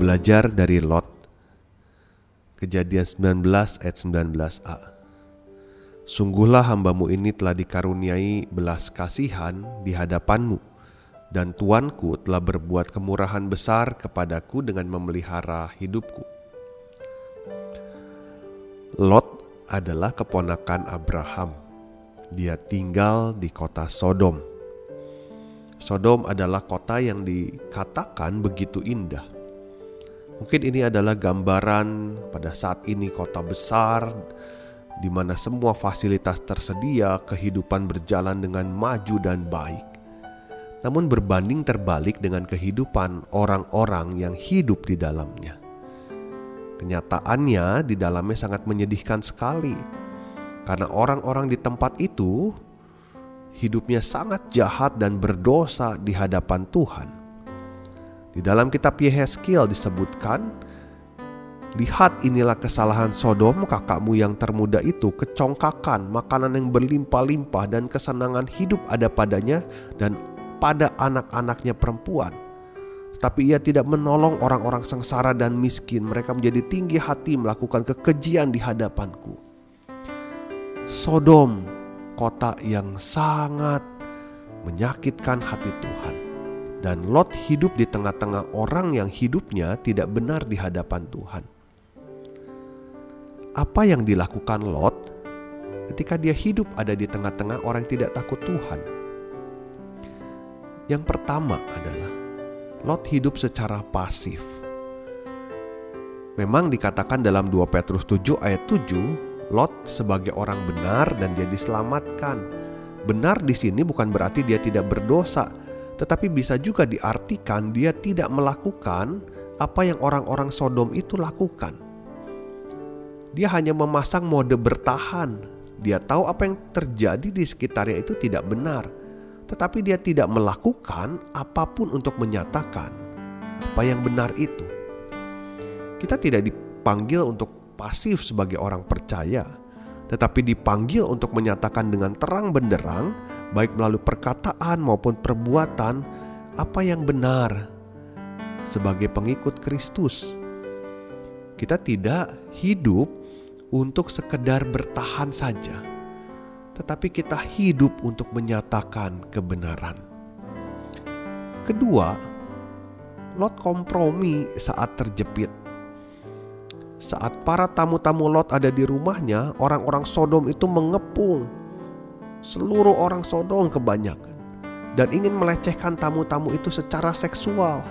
Belajar dari Lot. Kejadian 19 ayat 19a Sungguhlah hambamu ini telah dikaruniai belas kasihan di hadapanmu Dan Tuanku telah berbuat kemurahan besar kepadaku dengan memelihara hidupku. Lot adalah keponakan Abraham. Dia tinggal di kota Sodom. Sodom adalah kota yang dikatakan begitu indah Mungkin ini adalah gambaran pada saat ini kota besar di mana semua fasilitas tersedia, kehidupan berjalan dengan maju dan baik. Namun berbanding terbalik dengan kehidupan orang-orang yang hidup di dalamnya. Kenyataannya di dalamnya sangat menyedihkan sekali. Karena orang-orang di tempat itu hidupnya sangat jahat dan berdosa di hadapan Tuhan. Di dalam kitab Yehezkiel disebutkan, Lihat inilah kesalahan Sodom kakakmu yang termuda itu kecongkakan makanan yang berlimpah-limpah dan kesenangan hidup ada padanya dan pada anak-anaknya perempuan. Tapi ia tidak menolong orang-orang sengsara dan miskin. Mereka menjadi tinggi hati melakukan kekejian di hadapanku. Sodom, kota yang sangat menyakitkan hati Tuhan dan Lot hidup di tengah-tengah orang yang hidupnya tidak benar di hadapan Tuhan. Apa yang dilakukan Lot ketika dia hidup ada di tengah-tengah orang yang tidak takut Tuhan? Yang pertama adalah Lot hidup secara pasif. Memang dikatakan dalam 2 Petrus 7 ayat 7, Lot sebagai orang benar dan dia diselamatkan. Benar di sini bukan berarti dia tidak berdosa, tetapi bisa juga diartikan dia tidak melakukan apa yang orang-orang Sodom itu lakukan. Dia hanya memasang mode bertahan. Dia tahu apa yang terjadi di sekitarnya itu tidak benar, tetapi dia tidak melakukan apa pun untuk menyatakan apa yang benar itu. Kita tidak dipanggil untuk pasif sebagai orang percaya, tetapi dipanggil untuk menyatakan dengan terang benderang, baik melalui perkataan maupun perbuatan, apa yang benar sebagai pengikut Kristus. Kita tidak hidup untuk sekedar bertahan saja, tetapi kita hidup untuk menyatakan kebenaran. Kedua, Lot kompromi saat terjepit saat para tamu-tamu Lot ada di rumahnya, orang-orang Sodom itu mengepung seluruh orang Sodom kebanyakan dan ingin melecehkan tamu-tamu itu secara seksual.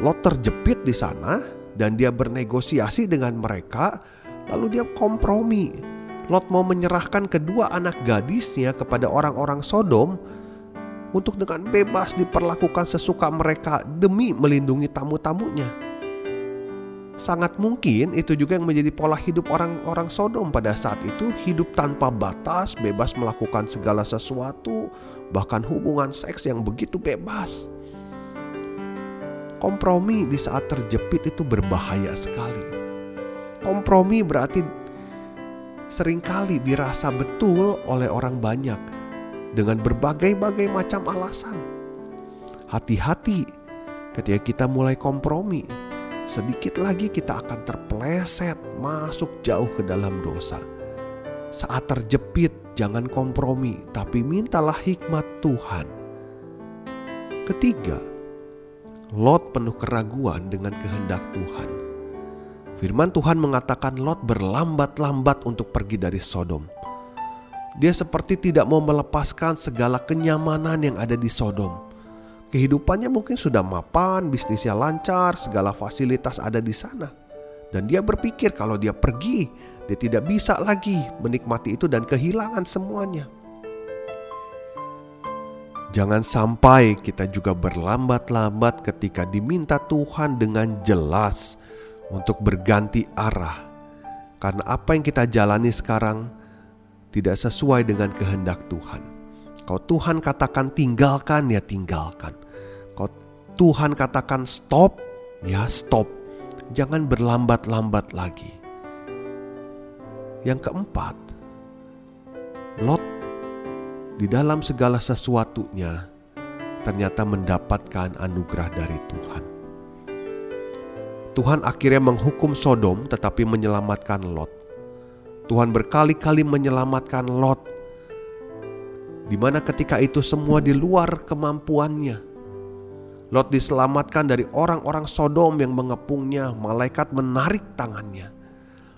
Lot terjepit di sana dan dia bernegosiasi dengan mereka, lalu dia kompromi. Lot mau menyerahkan kedua anak gadisnya kepada orang-orang Sodom untuk dengan bebas diperlakukan sesuka mereka demi melindungi tamu-tamunya. Sangat mungkin itu juga yang menjadi pola hidup orang-orang Sodom pada saat itu, hidup tanpa batas, bebas melakukan segala sesuatu, bahkan hubungan seks yang begitu bebas. Kompromi di saat terjepit itu berbahaya sekali. Kompromi berarti sering kali dirasa betul oleh orang banyak dengan berbagai-bagai macam alasan. Hati-hati ketika kita mulai kompromi sedikit lagi kita akan terpeleset masuk jauh ke dalam dosa. Saat terjepit, jangan kompromi, tapi mintalah hikmat Tuhan. Ketiga, Lot penuh keraguan dengan kehendak Tuhan. Firman Tuhan mengatakan Lot berlambat-lambat untuk pergi dari Sodom. Dia seperti tidak mau melepaskan segala kenyamanan yang ada di Sodom Kehidupannya mungkin sudah mapan, bisnisnya lancar, segala fasilitas ada di sana. Dan dia berpikir kalau dia pergi, dia tidak bisa lagi menikmati itu dan kehilangan semuanya. Jangan sampai kita juga berlambat-lambat ketika diminta Tuhan dengan jelas untuk berganti arah, karena apa yang kita jalani sekarang tidak sesuai dengan kehendak Tuhan. Kalau Tuhan katakan tinggalkan, ya tinggalkan. Kalau Tuhan katakan stop, ya stop. Jangan berlambat-lambat lagi. Yang keempat, Lot di dalam segala sesuatunya ternyata mendapatkan anugerah dari Tuhan. Tuhan akhirnya menghukum Sodom tetapi menyelamatkan Lot. Tuhan berkali-kali menyelamatkan Lot, di mana ketika itu semua di luar kemampuannya. Lot diselamatkan dari orang-orang Sodom yang mengepungnya, malaikat menarik tangannya.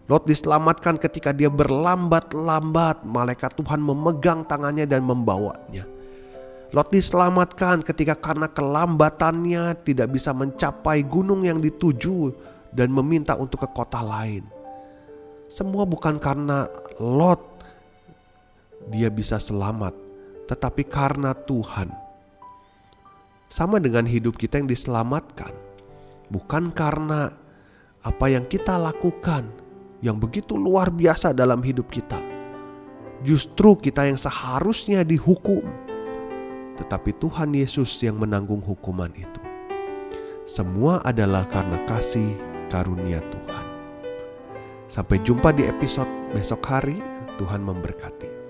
Lot diselamatkan ketika dia berlambat-lambat, malaikat Tuhan memegang tangannya dan membawanya. Lot diselamatkan ketika karena kelambatannya tidak bisa mencapai gunung yang dituju dan meminta untuk ke kota lain. Semua bukan karena Lot dia bisa selamat, tetapi karena Tuhan. Sama dengan hidup kita yang diselamatkan, bukan karena apa yang kita lakukan, yang begitu luar biasa dalam hidup kita. Justru kita yang seharusnya dihukum, tetapi Tuhan Yesus yang menanggung hukuman itu. Semua adalah karena kasih karunia Tuhan. Sampai jumpa di episode besok hari. Tuhan memberkati.